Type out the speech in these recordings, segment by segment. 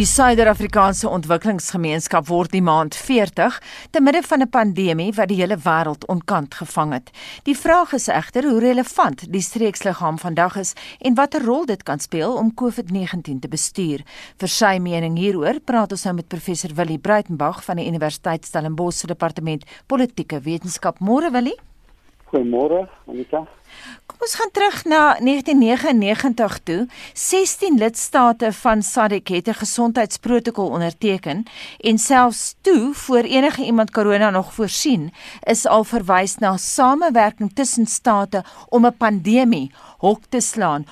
Die Suider-Afrikaanse Ontwikkelingsgemeenskap word die maand 40 te midde van 'n pandemie wat die hele wêreld onkant gevang het. Die vraag is egter hoe relevant die streeksliggaam vandag is en watter rol dit kan speel om COVID-19 te bestuur. Vir sy mening hieroor praat ons nou met professor Willie Breitenberg van die Universiteit Stellenbosch se departement politieke wetenskap. Môre Willie? Goeiemôre, Anita. Kom ons gaan terug na 1999 toe. 16 lidstate van SADC het 'n gesondheidsprotokol onderteken en selfs toe voor enige iemand korona nog voorsien, is al verwys na samewerking tussen state om 'n pandemie hok te slaan.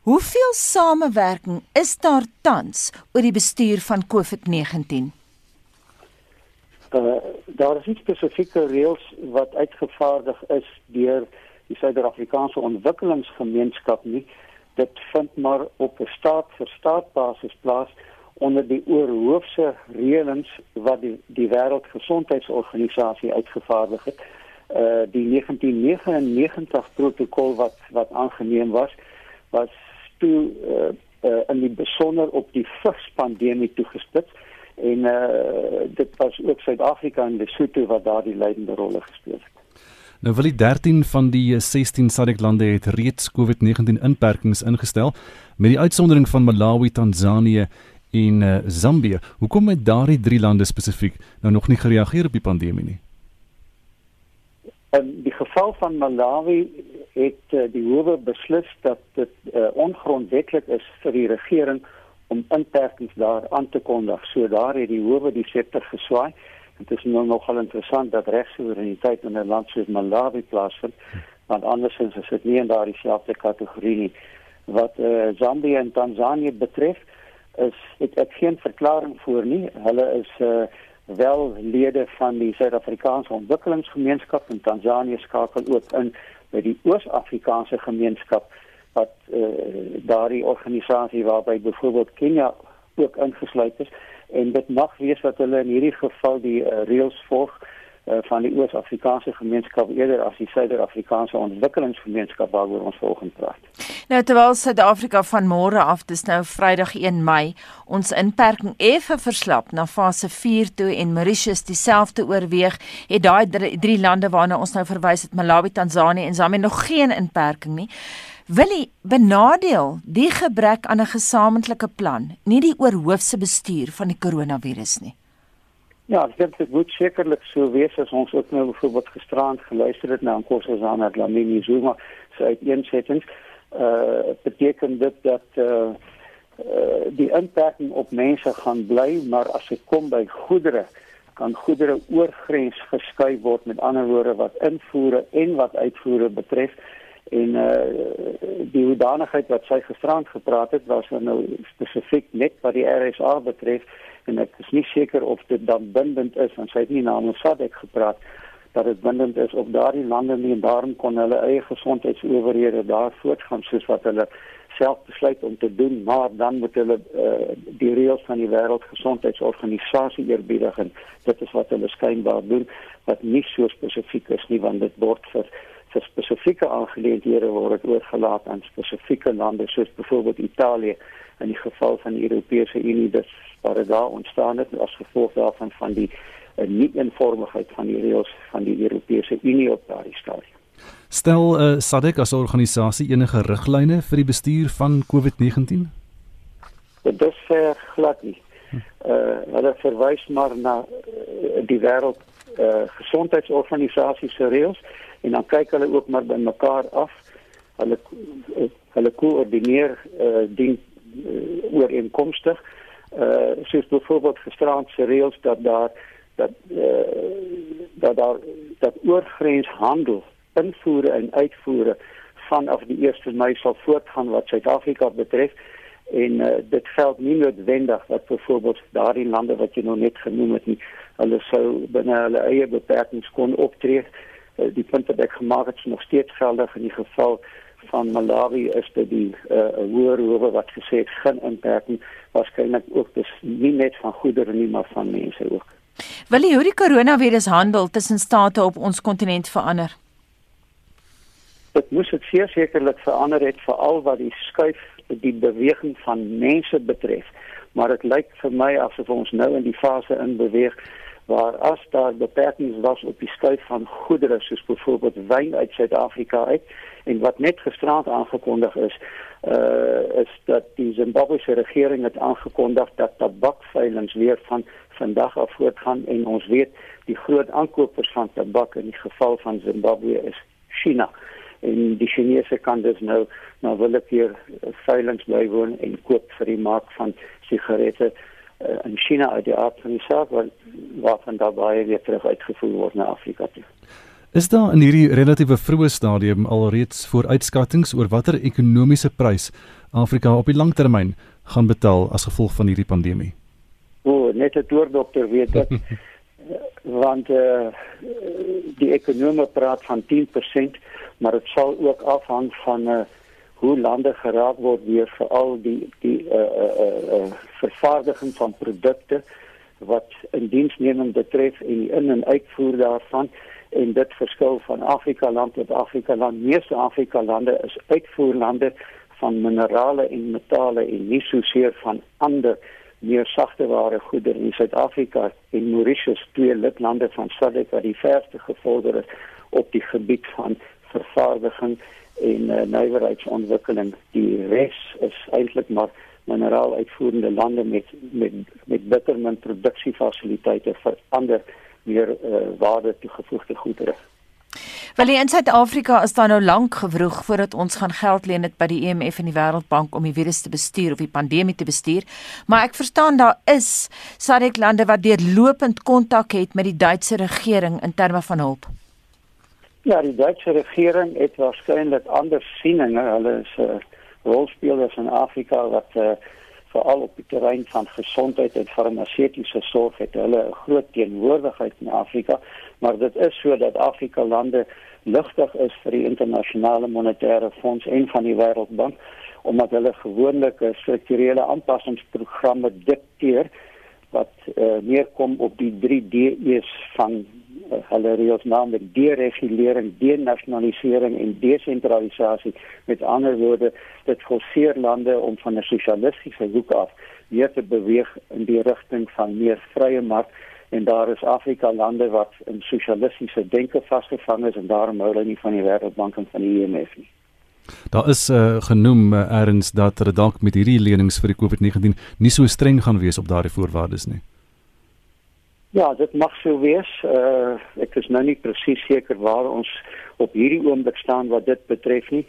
Hoeveel samewerking is daar tans oor die bestuur van COVID-19? Uh, daar is nie spesifieke reëls wat uitgevaardig is deur die Suid-Afrikaanse Ontwikkelingsgemeenskap nie. Dit vind maar op 'n staat vir staat basis plaas onder die oorhoofse reëlings wat die die Wêreldgesondheidsorganisasie uitgevaardig het. Uh die 1999 protokol wat wat aangeneem was was toe uh, uh in die besonder op die virspandemie toegespits en uh dit was ook Suid-Afrika en Lesotho wat daardie leidende rolle gespeel het. Nou wil die 13 van die 16 SADC lande het reeds COVID-19 inperkings ingestel met die uitsondering van Malawi, Tansanië en uh, Zambië. Hoekom het daardie drie lande spesifiek nou nog nie gereageer op die pandemie nie? In die geval van Malawi het uh, die howe beslis dat dit uh, ongrondwettig is vir die regering om inperkings daar aan te kondig. So daar het die howe die septer geswaai. Dit is nou nogal interessant dat regsoevereiniteit in 'n land soos Malawi plaasvind, want andersins is dit nie in daardie selfde kategorie nie. Wat eh uh, Zambië en Tansanië betref, is dit ek geen verklaring voor nie. Hulle is eh uh, wel lede van die Suid-Afrikaanse Ontwikkelingsgemeenskap en Tansanië skakel ook in by die Oos-Afrikaanse gemeenskap wat eh uh, daardie organisasie waarby byvoorbeeld Kenia ook ingesluit is en dit mag wees dat hulle in hierdie geval die uh, reëls volg uh, van die Oos-Afrikaanse gemeenskap eerder as die Suider-Afrikaanse ontwikkelingsgemeenskap waaroor ons vanoggend praat. Nou terwyl Suid-Afrika van môre af, dis nou Vrydag 1 Mei, ons inperking effe verslap na fase 4 toe en Mauritius dieselfde oorweeg, het daai drie, drie lande waarna ons nou verwys het, Malawi, Tansanië en Zambia nog geen inperking nie wil hy benadeel die gebrek aan 'n gesamentlike plan, nie die oorhoofse bestuur van die koronavirus nie. Ja, ek dink dit moet sekerlik so wees as ons ook nou byvoorbeeld gisterand geluister het na Nkosazana Dlamini Zuma se uiteensettings. Uh beteken dit dat uh, uh die inperking op mense gaan bly, maar as dit kom by goedere, kan goedere oorgrens geskuif word met ander woorde wat invoere en wat uitvoere betref en uh die hoedanigheid wat sy gisterand gepraat het was nou spesifiek net wat die RSA betref. En ek is nie seker of dit dan bindend is want sy het nie namens SADC gepraat dat dit bindend is op daardie lande nie. En daarom kon hulle eie gesondheidsowerhede daar voortgaan soos wat hulle self besluit om te doen. Maar dan moet hulle uh, die reëls van die wêreldgesondheidsorganisasie eerbiedig en dit is wat hulle skynbaar doen wat nie so spesifiek is nie want dit word vir vir spesifieke aangeleenthede word dit oorgelaat aan spesifieke lande soos byvoorbeeld Italië in die geval van die Europese Unie dis waar dit daar ontstaan het as gevolg daarvan van die uh, nie-eenvormigheid van die reëls van die Europese Unie op daardie stadium. Stel uh, SADC as organisasie enige riglyne vir die bestuur van COVID-19? Dit is uh, glad nie. Uh, hulle verwys maar na uh, die wêreld uh, gesondheidsorganisasie se reëls en dan kyk hulle ook maar by mekaar af. Hulle hulle koördineer uh, dien uh, ooreenkomstig. Uh soos byvoorbeeld gisterand se reëls dat daar dat uh, dat daar dat oorgrenshandel invoere en uitvoere vanaf die 1 Mei sal voortgaan wat Suid-Afrika betref en uh, dit geld nie noodwendig dat byvoorbeeld daardie lande wat jy nou net genoem het nie hulle sou binne hulle eie beperkings kon optree uh, die punt wat ek gemaak het is nog steeds geldig. In die geval van Malawi is dit die uh, hoër howe wat gesê het geen inperking waarskynlik ook dis nie net van goedere nie maar van mense ook. Wil jy hoe die koronavirus handel tussen state op ons kontinent verander? Dit moes dit sekerlik verander het veral wat die skuif die beweging van mense betref maar dit lyk vir my asof ons nou in die fase in beweeg waar as daar beperkings was op die skuif van goedere soos byvoorbeeld wyn uit Suid-Afrika uit en wat net gisterand aangekondig is uh is dat die Zimbabwese regering het aangekondig dat tabakveilings weer van vandag af voortgaan en ons weet die groot aankopers van tabak in die geval van Zimbabwe is China. En die Chinese kan dus nou nou wil ek hier veilings bywoon en koop vir die mark van sigarette uh, in China uit die aard van die saak wat waarvan daarbye weer terug uitgevoer word na Afrika toe. Is daar in hierdie relatiewe vroeë stadium alreeds vooruitskattinge oor watter ekonomiese prys Afrika op die langtermyn gaan betaal as gevolg van hierdie pandemie? O, net 'n doordokter weet dit. want uh, die ekonome praat van 10%, maar dit sal ook afhang van uh, hoe lande geraak word deur veral die die uh, uh, uh, vervaardiging van produkte wat in diensneming betref en die in- en uitvoer daarvan en dit verskil van Afrika land tot Afrika land. Meeste Afrika lande is uitvoerlande van minerale en metale en nie soseer van ander meer sagte ware goedere in Suid-Afrika en Mauritius, twee lidlande van SADC wat die verste gevorder is op die gebied van vervaardiging en uh, nywerheidsontwikkeling. Die res is eintlik maar mineraal uitvoerende lande met met met bittermin produksiefasiliteite vir ander meer uh, waarde toegevoegde goedere. Wel in Suid-Afrika is daar nou lank gewroeg voordat ons gaan geld leen dit by die IMF e en die Wêreldbank om die virus te bestuur of die pandemie te bestuur. Maar ek verstaan daar is SADC lande wat deurlopend kontak het met die Duitse regering in terme van hulp. Ja, die Duitse regering het waarskynlik ander sieninge. Hulle is uh, eh, rolspelers in Afrika wat uh, veral op die terrein van gesondheid en farmaseutiese sorg het hulle 'n groot teenwoordigheid in Afrika, maar dit is so dat Afrika lande ligtig is vir die internasionale monetaire fonds en van die wêreldbank omdat hulle gewoonlik 'n strukturele aanpassingsprogramme dikteer wat uh, neerkom op die 3 D's van hulle reëls naamlik deregulering, denasionalisering en desentralisasie. Met ander woorde, dit forceer lande om van 'n sosialistiese hoek af weer te beweeg in die rigting van meer vrye mark en daar is Afrika lande wat in sosialistiese denke vasgevang is en daarom hou hulle nie van die Wêreldbank en van die IMF nie. Daar is uh, genoem uh, erns dat hulle dalk met hierdie lenings vir die COVID-19 nie so streng gaan wees op daardie voorwaardes nie. Ja, dit mag so wees. Uh ek is nou nie presies seker waar ons op hierdie oomblik staan wat dit betref nie.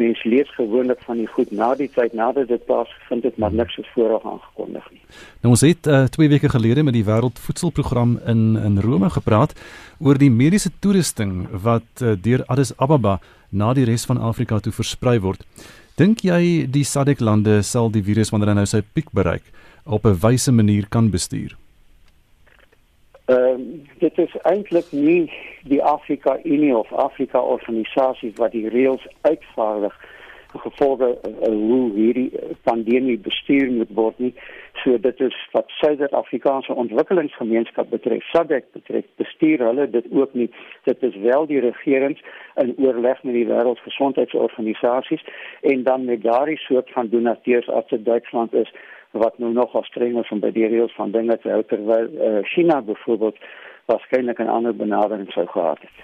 Mens lees gewoonlik van die goed na die tyd nadat dit plaasgevind het, maar niks is vooraf aangekondig nie. Nou ons het uh 2 weke gelede met die Wêreldvoedselprogram in in Rome gepraat oor die mediese toerusting wat uh, deur Addis Ababa na die res van Afrika toe versprei word. Dink jy die SADC lande sal die virus wanneer hy nou sy piek bereik op 'n wyse manier kan bestuur? Ehm um, dit is eintlik nie die Afrika Unie of Afrika organisasie wat die reëls uitvaardig gevolge uh, hoe hierdie pandemie bestuur moet word nie. So dit is wat Suid-Afrikaanse ontwikkelingsgemeenskap betref, SADC betref, bestuur hulle dit ook nie. Dit is wel die regerings in oorleg met die wêreldgesondheidsorganisasies en dan met daardie soort van donateurs as dit Duitsland is wat nou nog as streng is om by die reëls van dinge te hou terwyl uh, China byvoorbeeld waarskynlik 'n ander benadering sou gehad het.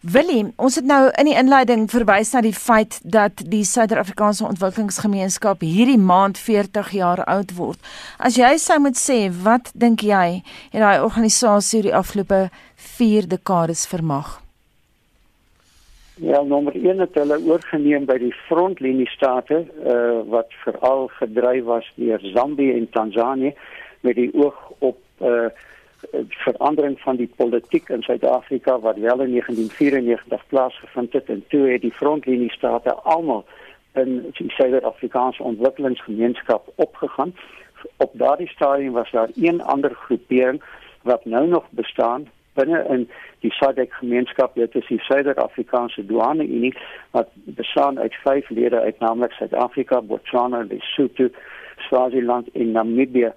Willem, ons het nou in die inleiding verwys na die feit dat die Suid-Afrikaanse Ontwikkelingsgemeenskap hierdie maand 40 jaar oud word. As jy sou moet sê, wat dink jy het daai organisasie die afgelope 4 dekades vermag? Ja, nommer 1 het hulle oorgeneem by die frontlinie state uh, wat veral gedryf was deur Zambië en Tansanië met die oog op uh, verandering van die politiek in Suid-Afrika wat wel in 1994 plaasgevind het en toe het die frontlinie state almal in die Suid-Afrikaanse ontwikkelingsgemeenskap opgegaan. Op daardie stadium was daar een ander groepering wat nou nog bestaan binne in die SADC gemeenskap dit is die Suider-Afrikaanse douane unie wat bestaan uit vyf lede uit naamlik Suid-Afrika, Botswana, Lesotho, Swaziland en Namibië.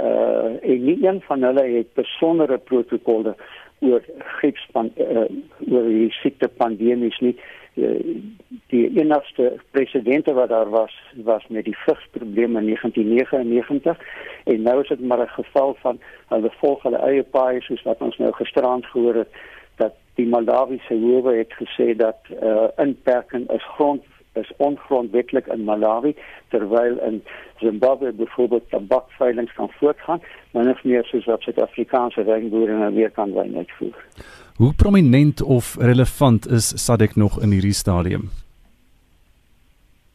Uh en nie een van hulle het besondere protokolle oor griepspan uh, oor die siekte pandemies nie. Uh, die enigste presidente wat daar was was met die vigsprobleme in 1999 en nou is dit maar 'n geval van hulle volg hulle eie paai soos wat ons nou gisterand gehoor het dat die Malawiese howe het gesê dat uh, inperking is grond is ongrondwettig in Malawi terwyl in Zimbabwe byvoorbeeld tabakveilings kan voortgaan maar nog meer soos wat Suid-Afrikaanse wynboere nou weer kan wyn uitvoer. Hoe prominent of relevant is SADC nog in hierdie stadium?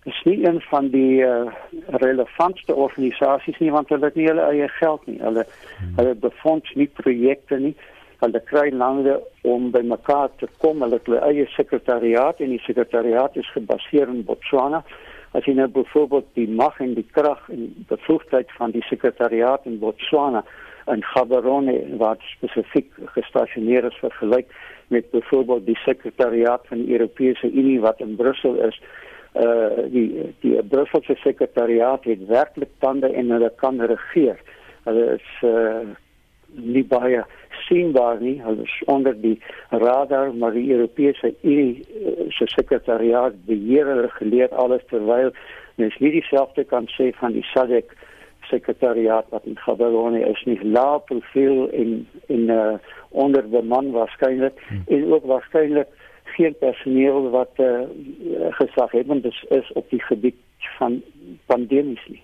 Dit is nie een van die uh, relevantste organisasies nie want hulle het nie hulle eie geld nie. Hulle hmm. hulle befonds nie projekte nie. Hulle kry lande om by mekaar te kom. Hulle het hulle eie sekretariaat en die sekretariaat is gebaseer in Botswana. As jy nou byvoorbeeld die mag en die krag en bevoegdheid van die sekretariaat in Botswana en Gaborone wat spesifiek gestasioneer is vergelyk met byvoorbeeld die sekretariaat van die Europese Unie wat in Brussel is uh die die Brusselse sekretariaat het werklik tande en hulle kan regeer. Hulle is uh nie baie sienbaar nie. Hulle is onder die radar maar die Europese Unie uh, se sekretariaat beheer en reguleer alles terwyl mens nie dieselfde kan sê van die SADC sekretariaat wat in Gaborone is nie lae profiel en en uh onder beman waarskynlik hmm. en ook waarskynlik geen personeel wat uh, gesaghebend is, is op die gebied van pandemies nie.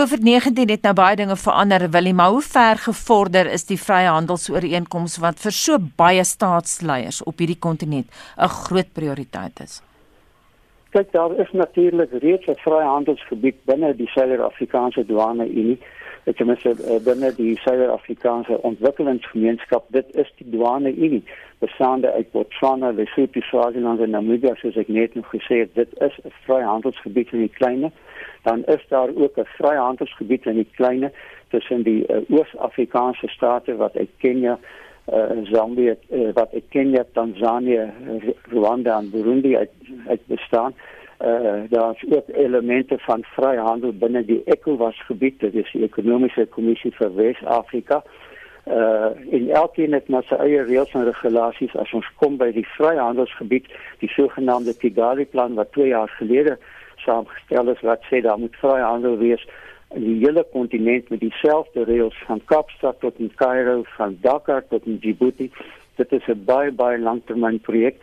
COVID-19 het nou baie dinge verander, Willie, maar hoe ver gevorder is die vryhandelsooreenkoms wat vir so baie staatsleiers op hierdie kontinent 'n groot prioriteit is? Kyk, daar is natuurlik reeds 'n vryhandelsgebied binne die Suider-Afrikaanse douane Unie dit is mens uh, binne die Suid-Afrikaanse ontwikkelingsgemeenskap dit is die douane unie bestaande uit Botswana, Lesotho, Swaziland en Namibia soos ek net nog gesê het dit is 'n vryhandelsgebied in die kleine. Dan is daar ook 'n vryhandelsgebied in die kleine tussen die uh, Oos-Afrikaanse state wat uit Kenia uh, Zambië uh, wat uit Kenia, Tanzanië, Rwanda en Burundi uit, uit bestaan uh daar's ook elemente van vryhandel binne die ECOWAS gebied, dit is die ekonomiese kommissie vir Wes-Afrika. Uh in elkeen het maar sy eie reëls en regulasies as ons kom by die vryhandelsgebied, die sogenaamde Kigali plan wat 2 jaar gelede saamgestel is wat sê daar moet vryhandel wees die hele kontinent met dieselfde reëls van Kaapstad tot in Kaïro, van Dakar tot in Djibouti. Dit is 'n baie baie langtermynprojek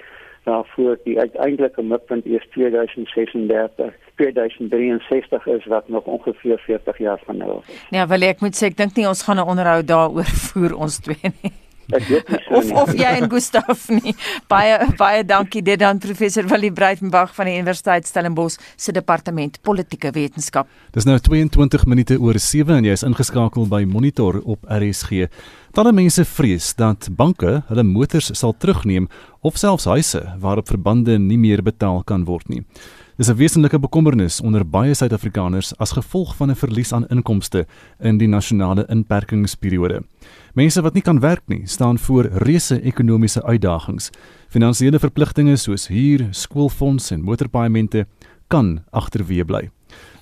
daarvoor die uiteindelike mikpunt eers 2036 2063 is wat nog ongeveer 40 jaar van nou af is. Ja, wel ek moet sê ek dink nie ons gaan 'n onderhoud daaroor voer ons twee nie. Of of jy en Gustaf nie. Baie baie dankie dit dan professor Willie Breitenberg van die Universiteit Stellenbosch se departement politieke wetenskap. Dis nou 22 minute oor 7 en jy is ingeskakel by Monitor op RSG. Talle mense vrees dat banke hulle motors sal terugneem of selfs huise waarop verbande nie meer betaal kan word nie. Dis 'n wesenlike bekommernis onder baie Suid-Afrikaners as gevolg van 'n verlies aan inkomste in die nasionale inperkingsperiode. Mense wat nie kan werk nie, staan voor reuse ekonomiese uitdagings. Finansiële verpligtinge soos huur, skoolfonds en motorpaaiemente kan agterweë bly.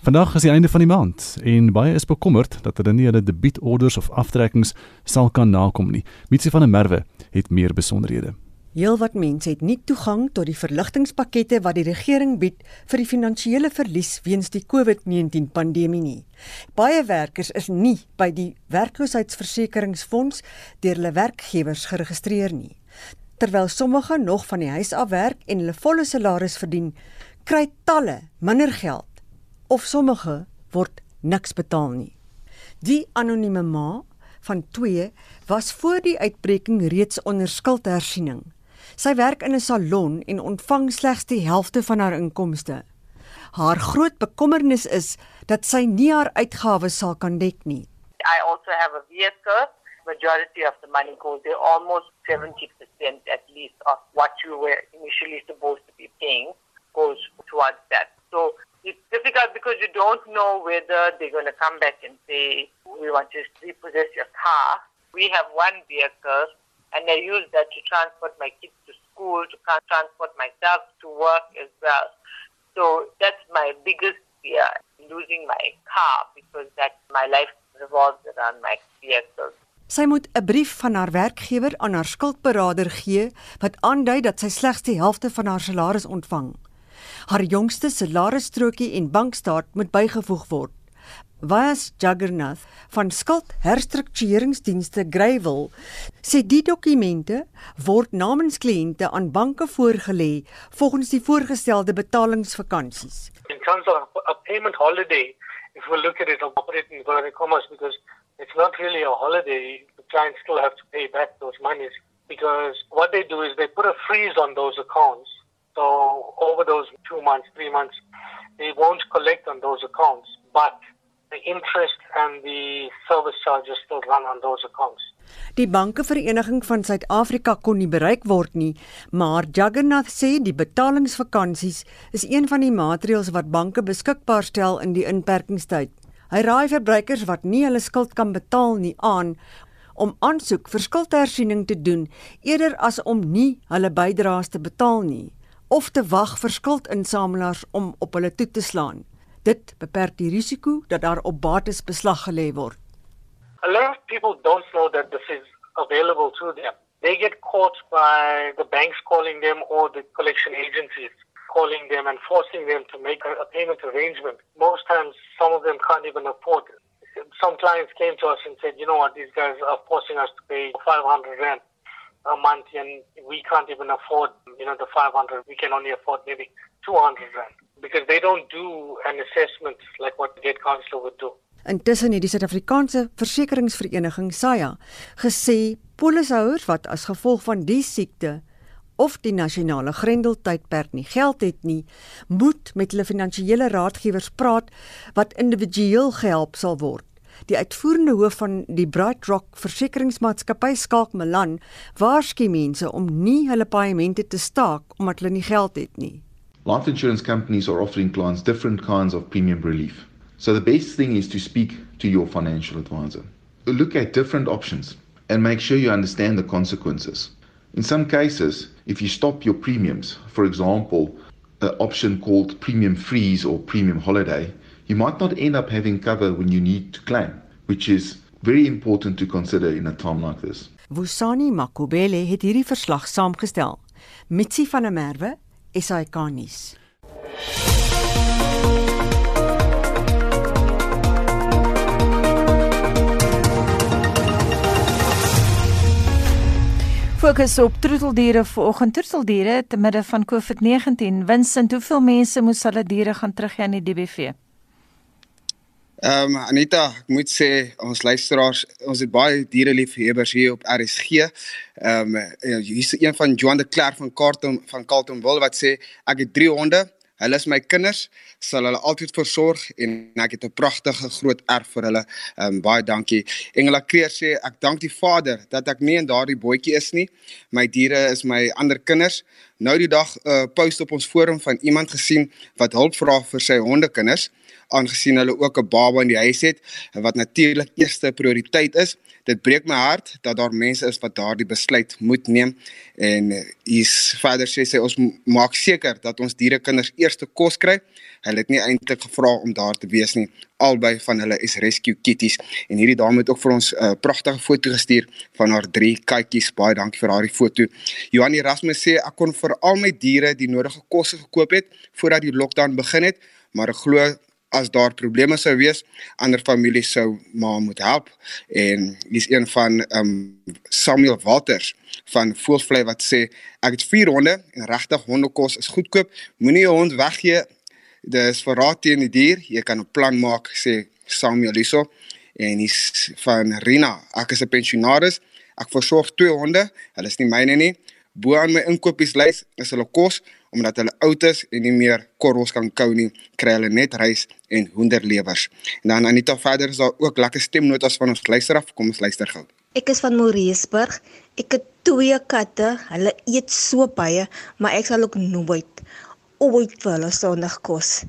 Vandag is die einde van die maand en baie is bekommerd dat hulle nie hulle debietorders of aftrekkings sal kan nakom nie. Mitsi van der Merwe het meer besonderhede. Heelwat mense het nie toegang tot die verligtingpakkette wat die regering bied vir die finansiële verlies weens die COVID-19 pandemie nie. Baie werkers is nie by die werkloosheidsversekeringsfonds deur hulle werkgewers geregistreer nie. Terwyl sommige nog van die huis af werk en hulle volle salaris verdien, kry talle minder geld of sommige word niks betaal nie. Die anonieme ma van 2 was voor die uitbreking reeds onder skuldhersiening. Sy werk in 'n salon en ontvang slegs die helfte van haar inkomste. Haar groot bekommernis is dat sy nie haar uitgawes sal kan dek nie. I also have a vehicle. Majority of the money goes there, almost 70% at least of what you were initially supposed to be paying goes towards that. So it's difficult because you don't know whether they're going to come back and say, we want to repossess your car. We have one vehicle and I use that to transport my kids to school, to transport myself to work as well. So that's my biggest fear, losing my car because that my life revolves around my vehicle. Sy moet 'n brief van haar werkgewer aan haar skuldberader gee wat aandui dat sy slegs die helfte van haar salaris ontvang. Haar jongste salarisstrokie en bankstaat moet bygevoeg word. Vas Juggernath van skuld herstruktureringsdienste Greyville sê die dokumente word namens kliënte aan banke voorgelê volgens die voorgestelde betalingsvakansies. In terms of a payment holiday, if we look at it operating inverted commas because it's not really a holiday, the clients still have to pay back those monies because what they do is they put a freeze on those accounts. So over those two months, three months, they won't collect on those accounts, but the interest and the service charges still run on those accounts. Die bankevereniging van Suid-Afrika kon nie bereik word nie, maar Juggernath sê die betalingsvakansies is een van die maatreëls wat banke beskikbaar stel in die inperkingstyd. Hy raai verbruikers wat nie hulle skuld kan betaal nie aan om aansoek vir skuldhersiening te doen eerder as om nie hulle bydraes te betaal nie of te wag vir skuldinsamelaars om op hulle toe te slaan. Dit beperk die risiko dat daar op bates beslag gelê word. A lot of people don't know that this is available to them. They get caught by the banks calling them or the collection agencies calling them and forcing them to make a, payment arrangement. Most times, some of them can't even afford it. Some clients came to us and said, you know what, these guys are forcing us to pay 500 rand a month and we can't even afford, you know, the 500. We can only afford maybe 200 rand. because they don't do an assessment like what the debt counselor would do. Intussen het die Suid-Afrikaanse Versekeringsvereniging SAYA gesê polishouers wat as gevolg van die siekte of die nasionale grendeltydperk nie geld het nie, moet met hulle finansiële raadgewers praat wat individueel gehelp sal word. Die uitvoerende hoof van die Bright Rock Versekeringsmaatskappy, Skalk Malan, waarsku mense om nie hulle paemente te staak omdat hulle nie geld het nie. life insurance companies are offering clients different kinds of premium relief. So the best thing is to speak to your financial advisor. Look at different options and make sure you understand the consequences. In some cases, if you stop your premiums, for example, an option called premium freeze or premium holiday, you might not end up having cover when you need to claim, which is very important to consider in a time like this. Wusani Makubele het hierdie verslag saamgestel. Mitsi van der Merwe SAK nuus. Fokus op troeteldiere vanoggend. Troeteldiere te midde van COVID-19. Winsend, hoeveel mense moes hulle diere gaan teruggee aan die DBV? Ehm um, Anita, ek moet sê ons luisteraars, ons het baie diereliefhebbers hier op RSG. Ehm um, hier is een van Johan de Klerk van Carlton van Carltonville wat sê ek het 3 honde. Hulle is my kinders, sal hulle altyd versorg en ek het 'n pragtige groot erf vir hulle. Ehm um, baie dankie. Engela Kreer sê ek dank die Vader dat ek nie in daardie bootjie is nie. My diere is my ander kinders. Nou die dag 'n uh, post op ons forum van iemand gesien wat hulp vra vir sy hondekinders aangesien hulle ook 'n baba in die huis het wat natuurlik eerste prioriteit is. Dit breek my hart dat daar mense is wat daardie besluit moet neem en hier's verder sê sy ons maak seker dat ons dierekinders eerste kos kry. Hulle het nie eintlik gevra om daar te wees nie. Albei van hulle is rescue kitties en hierdie dame het ook vir ons 'n uh, pragtige foto gestuur van haar drie katjies. Baie dankie vir daardie foto. Johan Erasmus sê ek kon vir al my diere die nodige kosse gekoop het voordat die lockdown begin het, maar ek glo as daar probleme sou wees, ander families sou maar moet help en hier's een van um Samuel Walters van Voelvlei wat sê ek het 4 honde en regtig hondekos is goedkoop. Moenie jou hond weggee. Dis verraad teen die dier. Jy kan 'n plan maak sê Samuel hierso en hier's van Rina. Ek is 'n pensionaris. Ek versorg twee honde. Hulle is nie myne nie. Bo aan my inkopieslys is hulle kos omdat hulle oud is en nie meer korrels kan kou nie, kry hulle net rys en hoenderlewers. En dan Anita verder is daar ook lekker stemnotas van ons luisteraar. Kom ons luister gou. Ek is van Moreesburg. Ek het twee katte. Hulle eet so baie, maar ek sal ook nooit ooit vir hulle sonder kos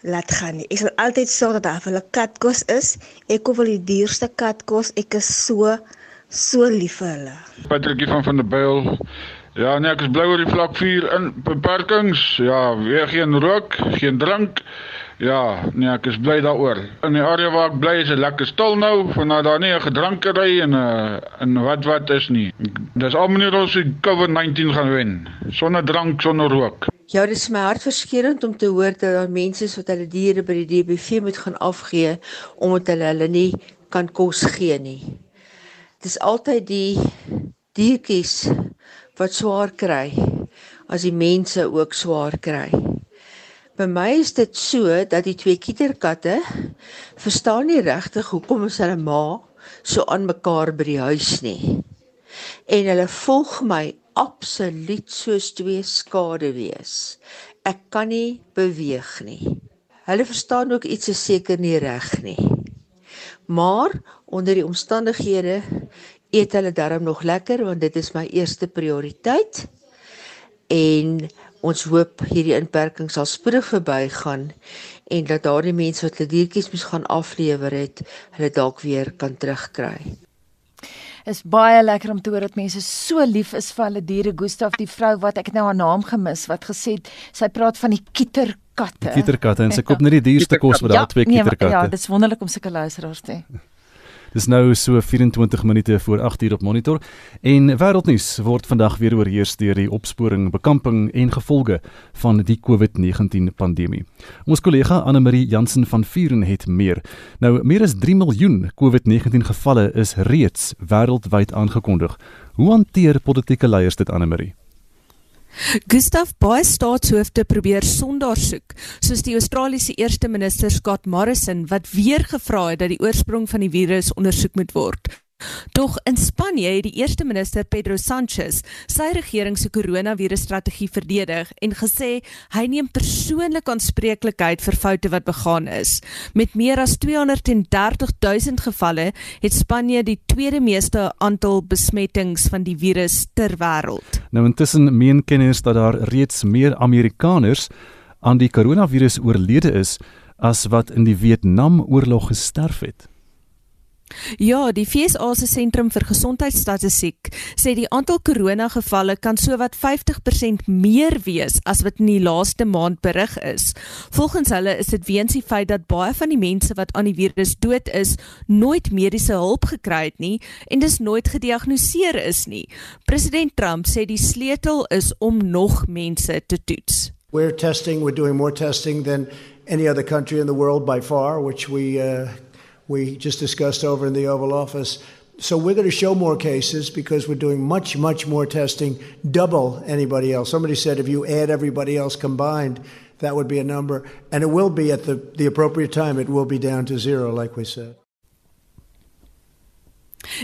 laat gaan nie. Ek sal altyd sorg dat daar vir hulle katkos is. Ek koop al die duurste katkos. Ek is so so lief vir hulle. Patrickie van van der Byl Ja, nee, ek is bly oor die vlak 4 in beperkings. Ja, weer geen rook, geen drank. Ja, nee, ek is bly daaroor. In die area waar ek bly is dit lekker stil nou, vanaf daar nie 'n gedrankery en 'n uh, en wat wat is nie. Dis al meneer ons die COVID-19 gaan wen. Sonder drank, sonder rook. Ja, dit is my hartverskeurende om te hoor dat daar mense is wat hulle diere by die DBV moet gaan afgee omdat hulle hulle nie kan kos gee nie. Dit is altyd die diertjies wat swaar kry as die mense ook swaar kry. By my is dit so dat die twee kieterkatte verstaan nie regtig hoekom is hulle ma so aan mekaar by die huis nie. En hulle volg my absoluut soos twee skade wees. Ek kan nie beweeg nie. Hulle verstaan ook iets seker nie reg nie. Maar onder die omstandighede eet hulle darm nog lekker want dit is my eerste prioriteit. En ons hoop hierdie inperking sal spoedig verbygaan en dat daardie mense wat hulle diertjies moes gaan aflewer het, hulle dalk weer kan terugkry. Is baie lekker om te hoor dat mense so lief is vir hulle diere. Gustaf, die vrou wat ek nou haar naam gemis wat gesê het, sy praat van die kieterkatte. Kieterkatte en sy koop net die duurste kos vir daai ja, twee nee, kieterkatte. Ja, dit is wonderlik om sulke luisteraars te hê. Dis nou so 24 minute voor 8 uur op monitor en wêreldnuus word vandag weer oorheers deur die opsporing, bekamping en gevolge van die COVID-19 pandemie. Ons kollega Anne Marie Jansen van Vuren het meer. Nou meer as 3 miljoen COVID-19 gevalle is reeds wêreldwyd aangekondig. Hoe hanteer politieke leiers dit Anne Marie? Gustav baie staatshoofde probeer sondaar soek, soos die Australiese eerste minister Scott Morrison wat weer gevra het dat die oorsprong van die virus ondersoek moet word. Tog in Spanje het die eerste minister Pedro Sanchez sy regering se koronavirusstrategie verdedig en gesê hy neem persoonlik aanspreeklikheid vir foute wat begaan is. Met meer as 230 000 gevalle het Spanje die tweede meeste aantal besmettings van die virus ter wêreld. Nou intussen meen kenners dat daar reeds meer Amerikaners aan die koronavirus oorlede is as wat in die Vietnamoorlog gesterf het. Ja, die FSA se sentrum vir gesondheidsstatistiek sê die aantal koronagevalle kan sowat 50% meer wees as wat in die laaste maand berig is. Volgens hulle is dit weens die feit dat baie van die mense wat aan die virus dood is, nooit mediese hulp gekry het nie en dis nooit gediagnoseer is nie. President Trump sê die sleutel is om nog mense te toets. We're testing, we're doing more testing than any other country in the world by far, which we uh we just discussed over in the Oval Office. So we're going to show more cases because we're doing much, much more testing, double anybody else. Somebody said if you add everybody else combined, that would be a number. And it will be at the, the appropriate time, it will be down to zero, like we said.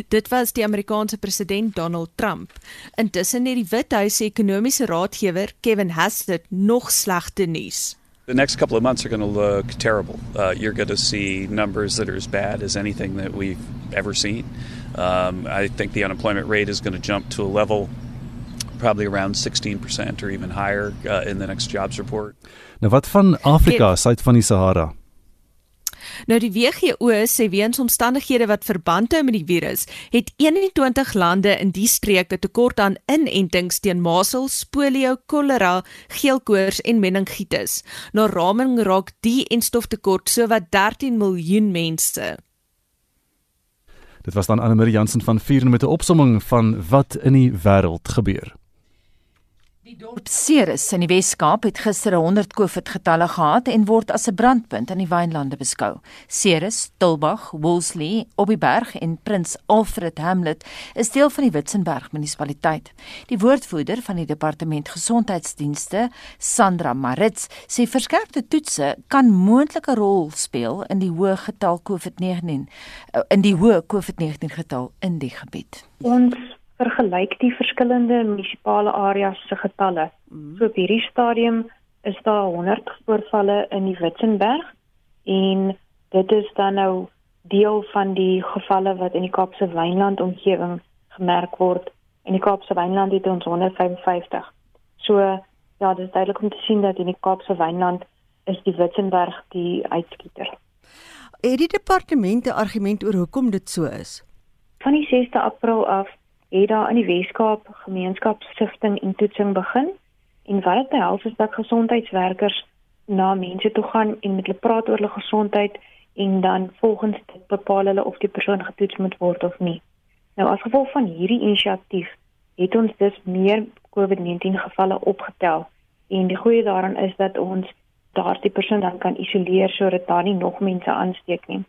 Dit was die Amerikaanse president Donald Trump. Intussen het die Withuis se ekonomiese raadgewer Kevin Hastert nog slegte nuus. The next couple of months are going to look terrible. Uh, you're going to see numbers that are as bad as anything that we've ever seen. Um, I think the unemployment rate is going to jump to a level probably around 16% or even higher uh, in the next jobs report. Nou wat van Afrika, suid van die Sahara? Nou die WHO sê weens omstandighede wat verband hou met die virus, het 21 lande in die streek 'n tekort aan inentings teen masels, polio, kolera, geelkoors en meningitis. Na raming raak die enstoftekort sowat 13 miljoen mense. Dit was dan Anne Marie Jansen van Vuren met 'n opsomming van wat in die wêreld gebeur. Die dorp Ceres in die Wes-Kaap het gister 100 COVID getalle gehad en word as 'n brandpunt in die wynlande beskou. Ceres, Tulbagh, Wolseley, Obiberg en Prins Alfred Hamlet is deel van die Witzenberg munisipaliteit. Die woordvoerder van die departement gesondheidsdienste, Sandra Marits, sê verskerpte toetse kan moontlike rol speel in die hoë getal COVID-19 in die hoë COVID-19 getal in die gebied. Ons vergelyk die verskillende munisipale areas se getalle. Mm. So op hierdie stadium is daar 100 voorvalle in die Witzenberg en dit is dan nou deel van die gevalle wat in die Kaapse Wynland omgewing gemerk word. In die Kaapse Wynland het ons 155. So ja, dit is duidelik om te sien dat in die Kaapse Wynland is die Witzenberg die uitskieter. Het die departement 'n argument oor hoekom dit so is? Van die 6de April af het daar in die Weskaap gemeenskapssifting en toetsing begin en wat dit behels is dat gesondheidswerkers na mense toe gaan en met hulle praat oor hulle gesondheid en dan volgens dit bepaal hulle of die persoon getoets moet word of nie. Nou as gevolg van hierdie inisiatief het ons dus meer COVID-19 gevalle opgetel En die goeie daaraan is dat ons daardie persoon dan kan isoleer sodat daar nie nog mense aansteek nie.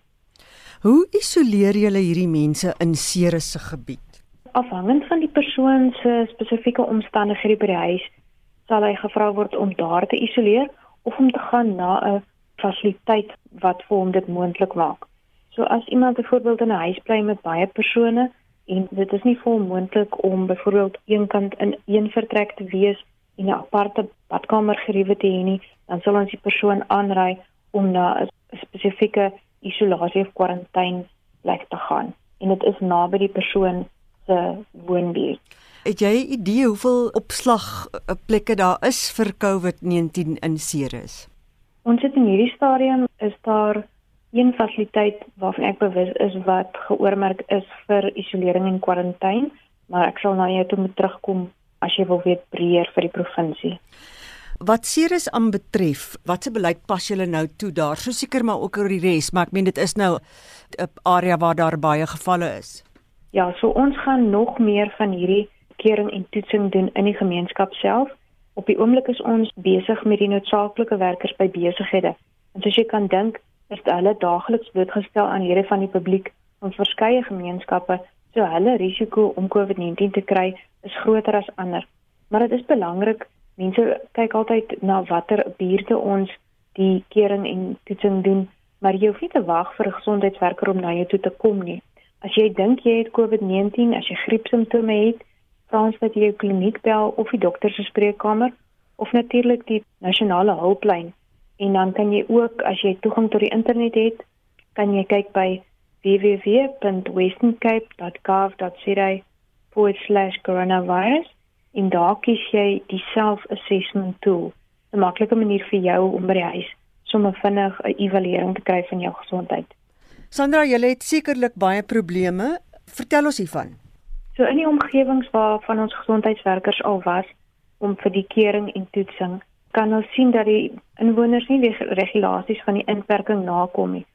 Hoe isoleer julle hierdie mense in Ceres se gebied? Afhangend van die persoon se spesifieke omstandighede by die huis, sal hy gevra word om daar te isoleer of om te gaan na 'n fasiliteit wat vir hom dit moontlik maak. So as iemand byvoorbeeld in 'n huis bly met baie persone en dit is nie volmoontlik om byvoorbeeld eenkant in een vertrek te wees en 'n aparte badkamer geriewe te hê nie, dan sal ons die persoon aanraai om na 'n spesifieke isolasie of kwarantyne plek te gaan. En dit is naby die persoon se woonbuurt. Het jy 'n idee hoeveel opslag eh, plekke daar is vir COVID-19 in Ceres? Ons het in hierdie stadium is daar een fasiliteit waarvan ek bewus is wat geoormerk is vir isolering en kwarantyne, maar ek sal na jou toe moet terugkom as jy wil weet breër vir die provinsie. Wat Ceres aanbetref, watse beleid pas julle nou toe daar? So seker maar ook oor die res, maar ek meen dit is nou 'n area waar daar baie gevalle is. Ja, so ons gaan nog meer van hierdie kering en toetsing doen in die gemeenskap self. Op die oomblik is ons besig met die noodsaaklike werkers by besighede. En soos jy kan dink, is hulle daagliks blootgestel aan lede van die publiek van verskeie gemeenskappe, so hulle risiko om COVID-19 te kry is groter as ander. Maar dit is belangrik mense kyk altyd na watter buurte ons die kering en toetsing doen, maar jy hoef nie te wag vir 'n gesondheidswerker om na jou toe te kom nie. As jy dink jy het COVID-19, as jy griepsimptome het, vra ons dat jy jou kliniek bel of die dokter se spreekkamer of natuurlik die nasionale hulplyn. En dan kan jy ook as jy toegang tot die internet het, kan jy kyk by www.westerncape.gov.za/coronavirus en daar kies jy die self-assessment tool. 'n Maklike manier vir jou om by die huis sommer vinnig 'n evaluering te kry van jou gesondheid. Sandra, jy het sekerlik baie probleme. Vertel ons hiervan. So in die omgewings waar van ons gesondheidswerkers al was om vir die kering en toetsing, kan ons sien dat die inwoners nie die regulasies van die inperking nakom nie.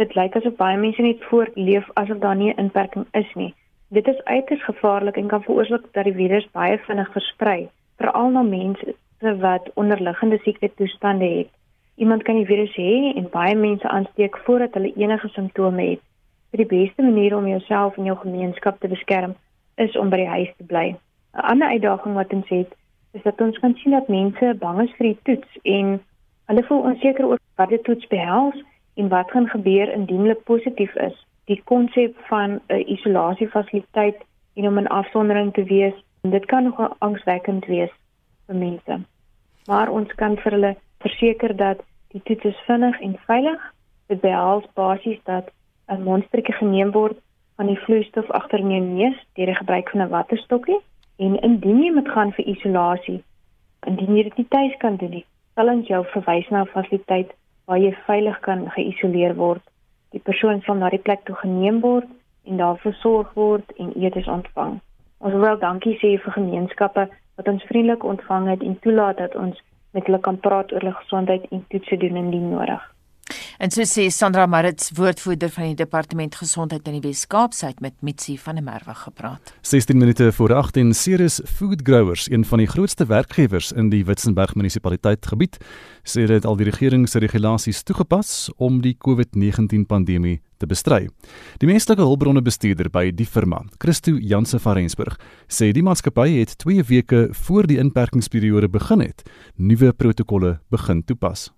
Dit lyk asof baie mense net voortleef asof daar nie 'n inperking is nie. Dit is uiters gevaarlik en kan veroorsaak dat die virus baie vinnig versprei, veral na mense wat onderliggende siektetoestande het. Iemand kan die virus hê en baie mense aansteek voordat hulle enige simptome het. Die beste manier om jouself en jou gemeenskap te beskerm is om by die huis te bly. 'n Ander uitdaging wat ons het, is dat ons kan sien dat mense bang is vir die toets en hulle voel onseker oor wat die toets behels en wat gaan gebeur indien hulle positief is die konsep van 'n isolasiefasiliteit en om in afsondering te wees, dit kan nog angswekkend wees vir mense. Maar ons kan vir hulle verseker dat die toets is vinnig en veilig. Dit behels basies dat 'n monstertjie geneem word van die vloeistof agter in jou neus deur die gebruik van 'n watterstokkie en indien jy moet gaan vir isolasie, indien jy dit nie tuis kan doen nie, sal ons jou verwys na 'n fasiliteit waar jy veilig kan geïsoleer word Die persoon sal na die plek toe geneem word en daar versorg word en etes ontvang. Ons wil dankie sê vir gemeenskappe wat ons vriendelik ontvang het en toelaat dat ons met hulle kan praat oor hulle gesondheid en toetse doen indien nodig. En so sê Sandra Marits, woordvoerder van die Departement Gesondheid in die Wes-Kaap, sy het met Mitsi van der Merwe gepraat. 16 minute voor 8 en Ceres Food Growers, een van die grootste werkgewers in die Witzenberg munisipaliteit gebied, sê dit al die regering se regulasies toegepas om die COVID-19 pandemie te bestry. Die menslike hulpbronne bestuurder by die firma, Christo Janse van Rensburg, sê die maatskappy het 2 weke voor die inperkingsperiode begin het, nuwe protokolle begin toepas.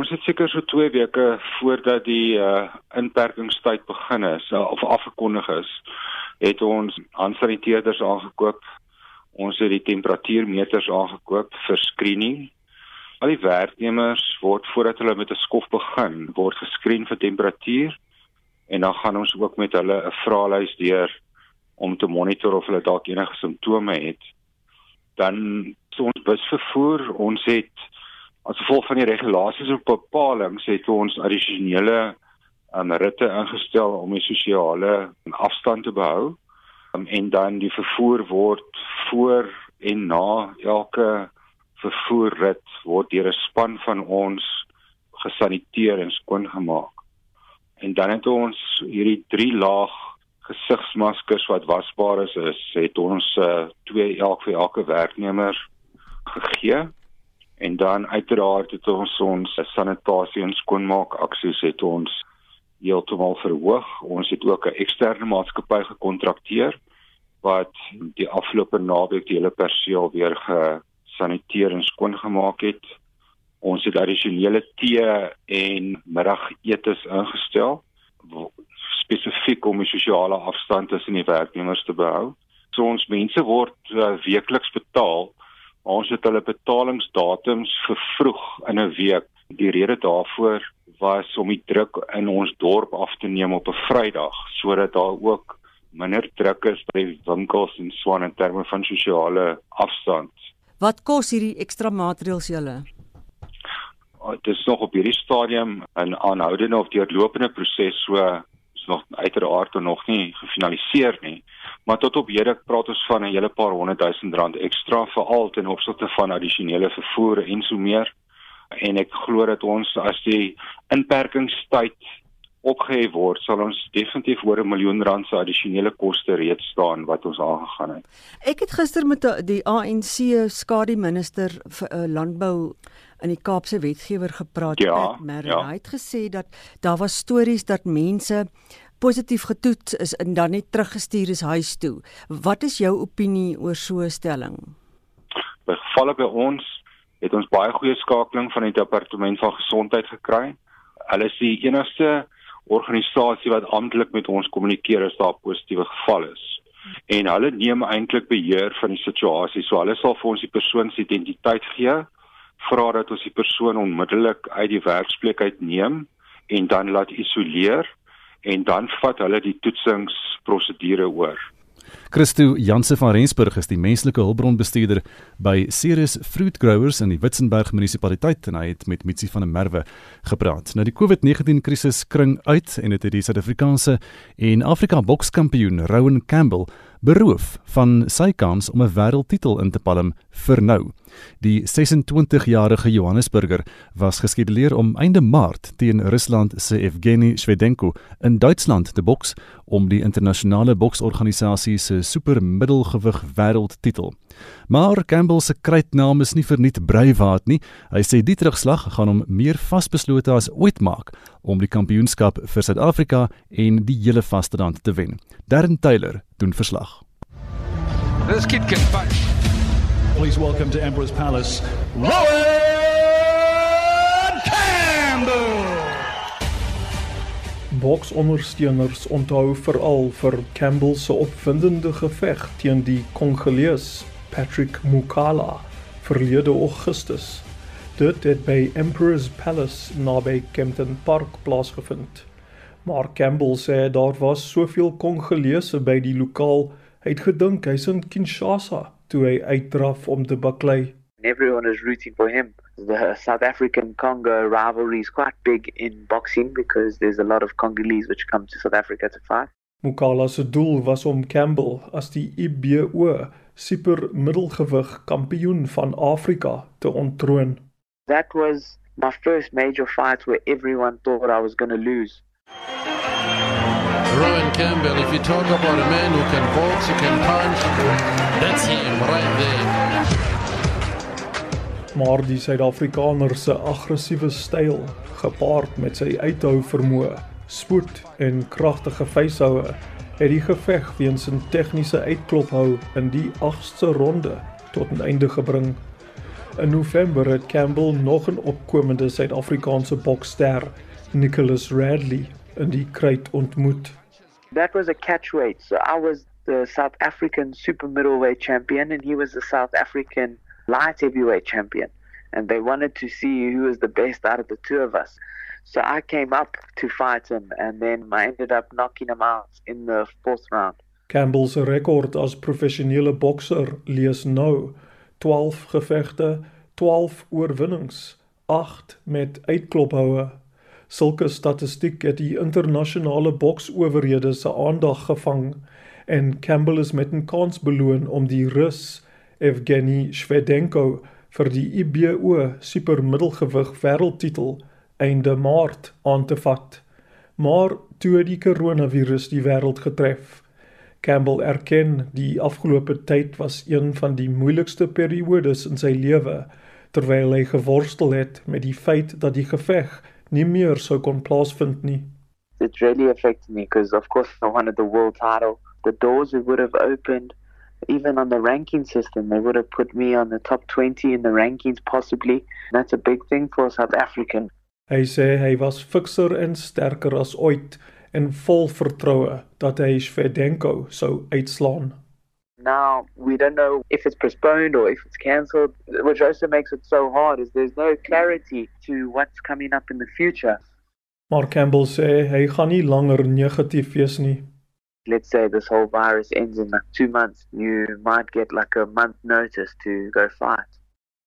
Ons het seker so 2 weke voordat die uh inperkingstyd begin is uh, of afgekondig is, het ons handsaniteerders aangekoop. Ons het die temperatuurmeters aangekoop vir screening. Al die werknemers word voordat hulle met 'n skof begin, word geskreen vir temperatuur en dan gaan ons ook met hulle 'n vraelys deur om te monitor of hulle dalk enige simptome het. Dan so ons busvervoer, ons het as gevolg van die regulasies op bepalinge het ons addisionele um, ritte ingestel om die sosiale afstand te behou um, en dan die vervoer word voor en na elke vervoerrit word deur 'n span van ons gesaniteer en skoongemaak. En dan het ons hierdie drie laag gesigsmaskers wat wasbaar is, is het ons uh, twee elk vir elke werknemer gegee En dan uiteraard het ons ons sanitasie en skoonmaak aksies het ons heeltemal verhoog. Ons het ook 'n eksterne maatskappy gekontrakteer wat die afgelope naweek die hele perseel weer gesaniteer en skoongemaak het. Ons het addisionele tee en middagetes ingestel spesifiek om die sosiale afstand tussen die werknemers te behou. So ons mense word uh, weekliks betaal. Ons het hulle betalingsdatums vervroeg in 'n week. Die rede daarvoor was om die druk in ons dorp af te neem op 'n Vrydag sodat daar ook minder druk is by winkels en swaan in terme van sosiale afstand. Wat kos hierdie ekstra maatreëls julle? Dit is nog op hierdie stadium 'n aanhoudende of deurlopende proses so nog uiteraard nog nie gefinaliseer nie. Maar tot op hede praat ons van 'n hele paar honderd duisend rand ekstra veral ten opsigte van addisionele vervoer en so meer. En ek glo dat ons as die inperkingstyd opgehef word, sal ons definitief oor 'n miljoen rand se addisionele koste reeds staan wat ons aangegaan het. Ek het gister met die ANC skadu minister vir uh, landbou in die Kaapse wetgewer gepraat ja, met ja. hy het gesê dat daar was stories dat mense positief getoets is en dan net teruggestuur is huis toe. Wat is jou opinie oor so 'n stelling? By gevalle by ons het ons baie goeie skakeling van die departement van gesondheid gekry. Hulle is die enigste organisasie wat amptelik met ons kommunikeer as daar positiewe geval is. En hulle neem eintlik beheer van die situasie. So hulle sal vir ons die persoon se identiteit gee, vra dat ons die persoon onmiddellik uit die werksplek uit neem en dan laat isoleer en dan vat hulle die toetsingsprosedure oor. Christo Janse van Rensburg is die menslike hulpbronbestuurder by Ceres Fruit Growers in die Witzenberg munisipaliteit en hy het met Mitsi van der Merwe gepraat. Nou die COVID-19 krisis kring uit en dit het die Suid-Afrikaanse en Afrika bokskampioen Rowan Campbell beroof van sy kans om 'n wêreldtitel in te palm vir nou. Die 26-jarige Johannesburger was geskeduleer om einde Maart teen Rusland se Evgeny Shvedenko in Duitsland te boks om die internasionale boksorganisasie se supermiddelgewig wêreldtitel. Maar Campbell se kruitnaam is nie verniet Breivaat nie. Hy sê die terugslag gaan hom meer vasbeslote as ooit maak om die kampioenskap vir Suid-Afrika en die hele vasteland te wen. Darren Taylor doen verslag. This kid can punch. Please welcome to Emperor's Palace, Rowan Campbell. Boksondersteuners onthou veral vir Campbell se opwindende geveg teen die Kongolees Patrick Mukala verlede Augustus. Dit het by Emperor's Palace naby Kempton Park plaasgevind. Maar Campbell sê daar was soveel Kongolese by die lokaal, hy het gedink hy's in Kinshasa toe hy uitdraf om te baklei. Everyone is rooting for him. The South African Congo rivalry is quite big in boxing because there's a lot of Congolese which come to South Africa to fight. Mukala se doel was om Campbell as die IBO super middelgewig kampioen van Afrika te ontroon. That was my first major fight where everyone thought I was going to lose. Rowan Campbell, if you talk about a man who can box, who can punch, that's him right there. Maar die Suid-Afrikaner se aggressiewe styl, gepaard met sy uithou vermoë, spoed en kragtige vuishoue, het die geveg weens 'n tegniese uitklophou in die 8ste ronde tot 'n einde gebring. In November het Campbell nog 'n opkomende Suid-Afrikaanse boksster, Nicholas Radley, in die kruit ontmoet. That was a catchweight. So I was the South African super middleweight champion and he was the South African light heavyweight champion. And they wanted to see who was the best out of the two of us. So I came up to fight him and then I ended up knocking him out in the fourth round. Campbell se rekord as professionele bokser lees nou 12 gevegte, 12 oorwinnings, 8 met uitklophoue. Sulke statistiek het die internasionale boksowerhede se aandag gevang en Campbell is met 'n kans beloon om die Rus Evgeny Shvedenko vir die IBO supermiddelgewig wêreldtitel einde Maart aan te vat. Maar toe die koronavirus die wêreld getref, Campbell erken die afgelope tyd was een van die moeilikste periodes in sy lewe terwyl hy geworstel het met die feit dat die geveg nie meer sou kon plaasvind nie. It really affected me because of course I wanted the world title. The doors it would have opened even on the ranking system they would have put me on the top 20 in the rankings possibly. That's a big thing for South African. Hy sê hy was fikser en sterker as ooit en vol vertroue dat hy Shvedenko sou uitslaan. Now we don't know if it's postponed or if it's cancelled, which also makes it so hard. Is there's no clarity to what's coming up in the future. Maar Campbell sê hy gaan nie langer negatief wees nie. Let's say this whole virus ends in like two months, you might get like a month notice to go fight.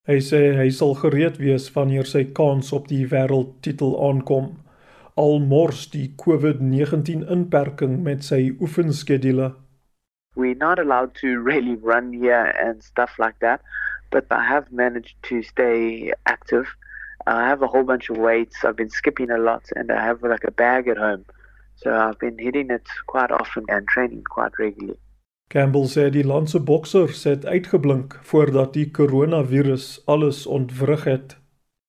Hy sê hy sal gereed wees wanneer sy kans op die wêreldtitel aankom. Al mors die COVID-19 inperking met sy oefenskedule. We're not allowed to really run here and stuff like that, but I have managed to stay active. I have a whole bunch of weights. I've been skipping a lot, and I have like a bag at home. So I've been hitting it quite often and training quite regularly. Campbell sê die land se boksers het uitgeblink voordat die koronavirus alles ontwrig het.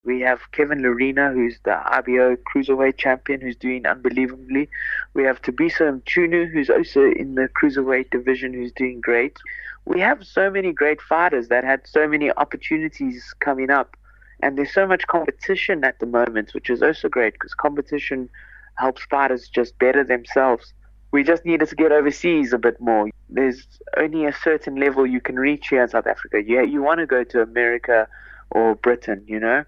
We have Kevin Lorena, who's the IBO cruiserweight champion, who's doing unbelievably. We have Tabiso Mchunu, who's also in the cruiserweight division, who's doing great. We have so many great fighters that had so many opportunities coming up. And there's so much competition at the moment, which is also great because competition helps fighters just better themselves. We just needed to get overseas a bit more. There's only a certain level you can reach here in South Africa. Yeah, you want to go to America or Britain, you know?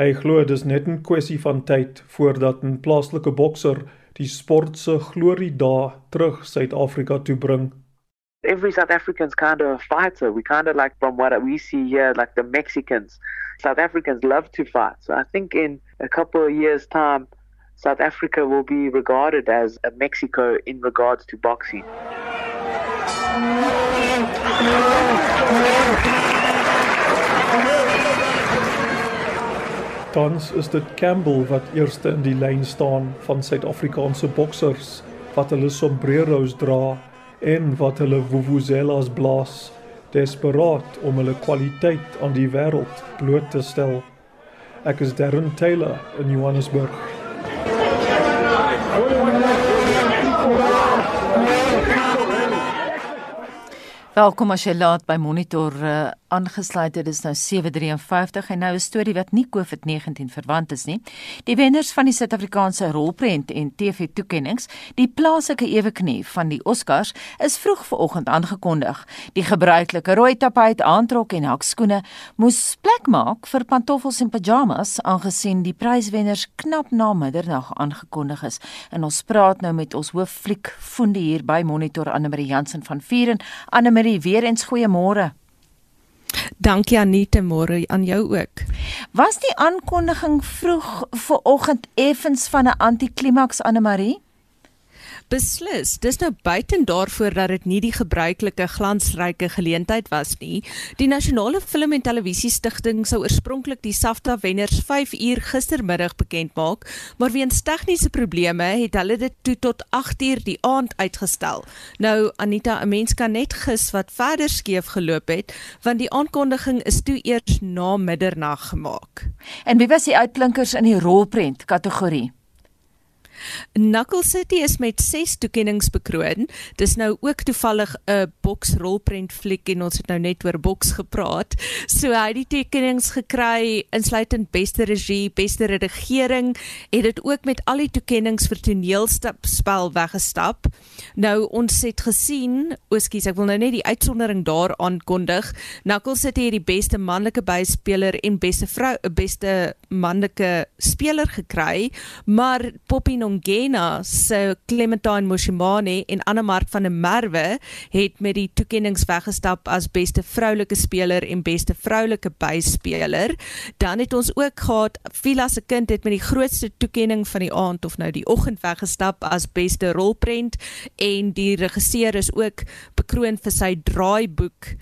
Hy glo dis net 'n kwessie van tyd voordat 'n plaaslike bokser die sport se glorie dae terug Suid-Afrika toe bring. Every South African's kind of a fighter. We kind of like from what we see here, like the Mexicans. South Africans love to fight. So I think in a couple of years' time, South Africa will be regarded as a Mexico in regards to boxing. Tans is dit Campbell wat eerste in die lyn staan van Suid-Afrikaanse boksers wat hulle sombreros dra en wat hulle vuvuzelas blaas, desperaat om hulle kwaliteit aan die wêreld bloot te stel. Ek is Darren Taylor in Johannesburg. Welkom as jy laat by Monitor uh, aangesluit het. Dit is nou 7:53 en nou 'n storie wat nie COVID-19 verwant is nie. Die wenners van die Suid-Afrikaanse rolprent en TV-toekenninge, die plaaslike eweknie van die Oscars, is vroeg vanoggend aangekondig. Die gebruikelike rooi tapuit, aantrok en hakskoene moes plek maak vir pantoffels en pyjamas aangesien die pryswenners knap na middernag aangekondig is. En ons praat nou met ons hooffliek voende hier by Monitor Anne Marie Jansen van Vieren. Anne Marie, weer eens goeiemôre. Dankie Anita, môre aan jou ook. Was die aankondiging vroeg vanoggend effens van 'n antiklimaks Anne Marie? Beslis, dis nou buiten daarvoor dat dit nie die gebruikelike glansryke geleentheid was nie. Die Nasionale Film en Televisie Stichting sou oorspronklik die SAFTA wenners 5 uur gistermiddag bekend maak, maar weens tegniese probleme het hulle dit toe tot 8 uur die aand uitgestel. Nou Anita, 'n mens kan net gis wat verder skeef geloop het, want die aankondiging is toe eers na middernag gemaak. En wie was die uitblinkers in die rolprent kategorie? Knuckle City is met 6 toekenninge bekroon. Dis nou ook toevallig 'n boksrolprent fliek en ons het nou net oor boks gepraat. So hy het die toekenninge gekry insluitend beste regie, beste redigering, het dit ook met al die toekenninge vir toneelspel weggestap. Nou ons het gesien, oskies, ek wil nou net die uitsondering daar aankondig. Knuckle City het die beste manlike byspeler en beste vrou, beste manlike speler gekry, maar Poppy Ongena se Clementine Moshimane en Annemark van der Merwe het met die toekenninge weggestap as beste vroulike speler en beste vroulike byspeler. Dan het ons ook gehad Vila se kind het met die grootste toekenning van die aand of nou die oggend weggestap as beste rolprent en die regisseur is ook bekroon vir sy draaiboek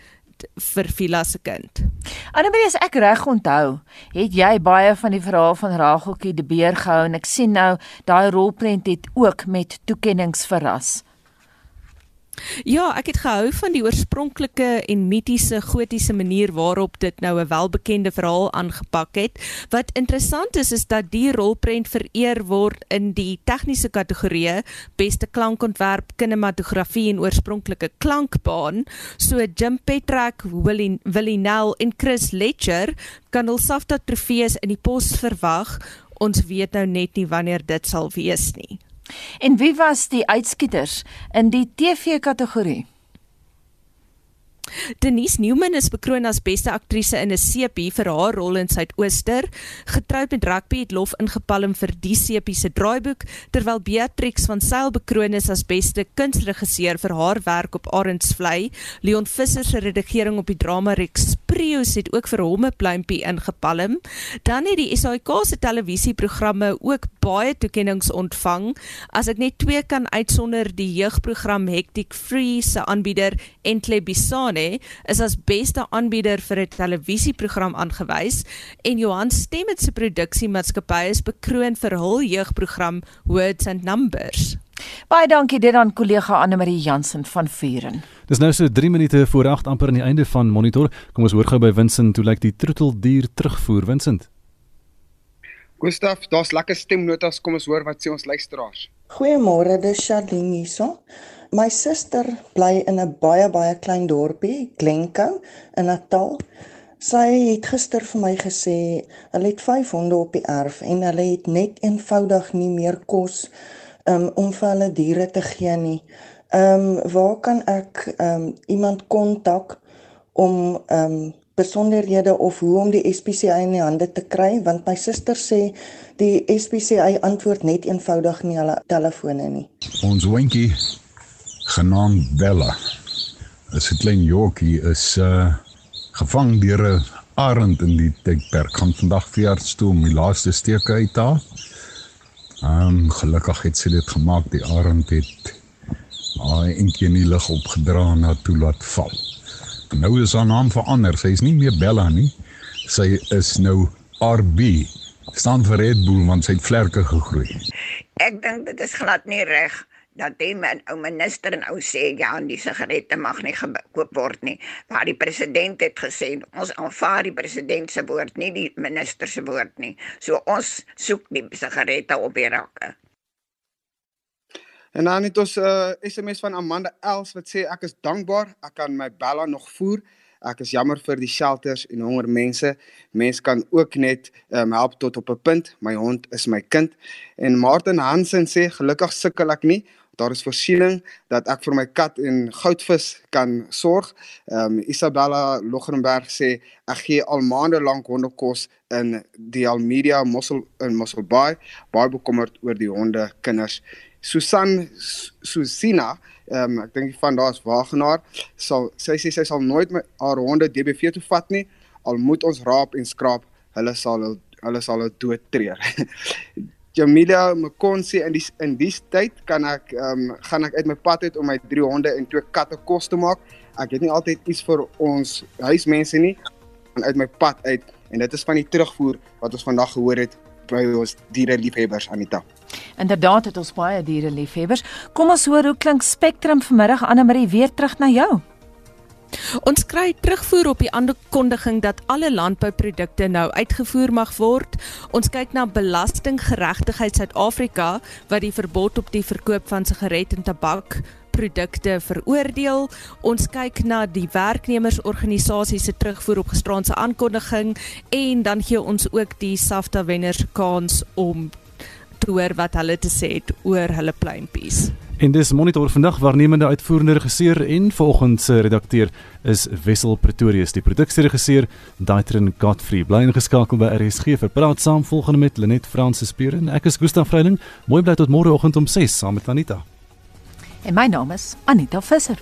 vir Vila se kind. Annemarie, as ek reg onthou, het jy baie van die verhaal van Rageltjie die beer gehou en ek sien nou daai rolprent het ook met toekenninge verras. Ja, ek het gehou van die oorspronklike en mitiese gotiese manier waarop dit nou 'n welbekende verhaal aangepak het. Wat interessant is is dat die rolprent vereer word in die tegniese kategorieë beste klankontwerp, kinematografie en oorspronklike klankbaan. So Jim Petrack, Willie Nell en Chris Letcher kan hul SAFTA trofees in die pos verwag. Ons weet nou net nie wanneer dit sal wees nie. En wie was die uitskieters in die TV-kategorie? Denise Newman is bekroon as beste aktrise in 'n sepie vir haar rol in Suidooster. Getroud met rugby het lof ingepalm vir die sepie se draaiboek, terwyl Beatrix van Sail bekroon is as beste kunsregisseur vir haar werk op Arendsvlei. Leon Visser se redigering op die drama Rex Prius het ook vir hom 'n pluimpie ingepalm. Dan het die SAK se televisieprogramme ook baie toekenninge ontvang. As ek net twee kan uitsonder, die jeugprogram Hectic Free se aanbieder Entle Bisane Mane is as beste aanbieder vir 'n televisieprogram aangewys en Johan Stemmet se produksiemaatskappy is bekroon vir hul jeugprogram Words and Numbers. Baie dankie dit aan kollega Anne Marie Jansen van Vuren. Dis nou so 3 minute voor 8 amper aan die einde van monitor. Kom ons hoor gou by Vincent hoe lyk die troeteldier terugvoer Vincent. Gustaf, daar's lekker stemnotas, kom ons hoor wat sê ons luisteraars. Goeiemôre, dis Charlene hierso. My suster bly in 'n baie baie klein dorpie, Glencoe in Natal. Sy het gister vir my gesê hulle het 5 honde op die erf en hulle het net eenvoudig nie meer kos um, om vir hulle diere te gee nie. Ehm um, waar kan ek ehm um, iemand kontak om ehm um, besonderhede of hoe om die SPCA in die hande te kry want my suster sê die SPCA antwoord net eenvoudig nie hulle telefone nie. Ons hondjie genaamd Bella. Is 'n klein jockie is uh gevang deur 'n arend in die tydperk. Gaan vandag veearts toe om die laaste steke uit te haal. Um gelukkig het sy dit gemaak. Die arend het haar eentjie in die lug opgedra en haar toe laat val. Nou is haar naam verander. Sy is nie meer Bella nie. Sy is nou RB. Staan vir Red Bull want sy het vlerke gegroei. Ek dink dit is glad nie reg dat die men, ou minister nou sê ja, die sigarette mag nie gekoop word nie. Maar die president het gesê ons aanvaar die president se woord, nie die minister se woord nie. So ons soek die sigarette op die rakke. En dan het ons 'n uh, SMS van Amanda Els wat sê ek is dankbaar ek kan my Bella nog voer. Ek is jammer vir die shelters en honger mense. Mense kan ook net um, help tot op 'n punt. My hond is my kind. En Martin Hansen sê gelukkig sukkel ek nie daar is voorsiening dat ek vir my kat en goudvis kan sorg. Ehm um, Isabella Logrenberg sê ek gee al maande lank hondekos in die Almeria Mossel in Mossel Bay. Baie bekommerd oor die honde kinders. Susan Susina ehm um, ek dink van daar's Wagenaar sal sy sê sy sal nooit my haar honde DBV toe vat nie al moet ons raap en skraap hulle sal hulle sal dood treur. Jamilia Mkonsi in die in die tyd kan ek ehm um, gaan ek uit my pad uit om my drie honde en twee katte kos te maak. Ek het nie altyd iets vir ons huismense nie en uit my pad uit en dit is van die terugvoer wat ons vandag gehoor het by ons diere liefhebbers Anita. Inderdaad het ons baie diere liefhebbers. Kom ons hoor hoe klink Spectrum vanmiddag Anne Marie weer terug na jou. Ons kry terugvoer op die aankondiging dat alle landbouprodukte nou uitgevoer mag word. Ons kyk na belastinggeregtigheid Suid-Afrika wat die verbod op die verkoop van sigaret en tabak produkte veroordeel. Ons kyk na die werknemersorganisasies se terugvoer op gisteraand se aankondiging en dan gee ons ook die SAFTA wenners kans om te hoor wat hulle te sê het oor hulle pluimpies. En dis monitor vandag waarnemende uitvoerende regisseur en volgens se redakteur is Wessel Pretorius. Die produksieregisseur Daitrin Godfrey. Bly ingeskakel by RSG vir praat saam volgende met Lenet Fransis Pieren ek is Gustaf Vreiling. Mooi bly tot môre oggend om 6 saam met Anita. En my naam is Anita Visser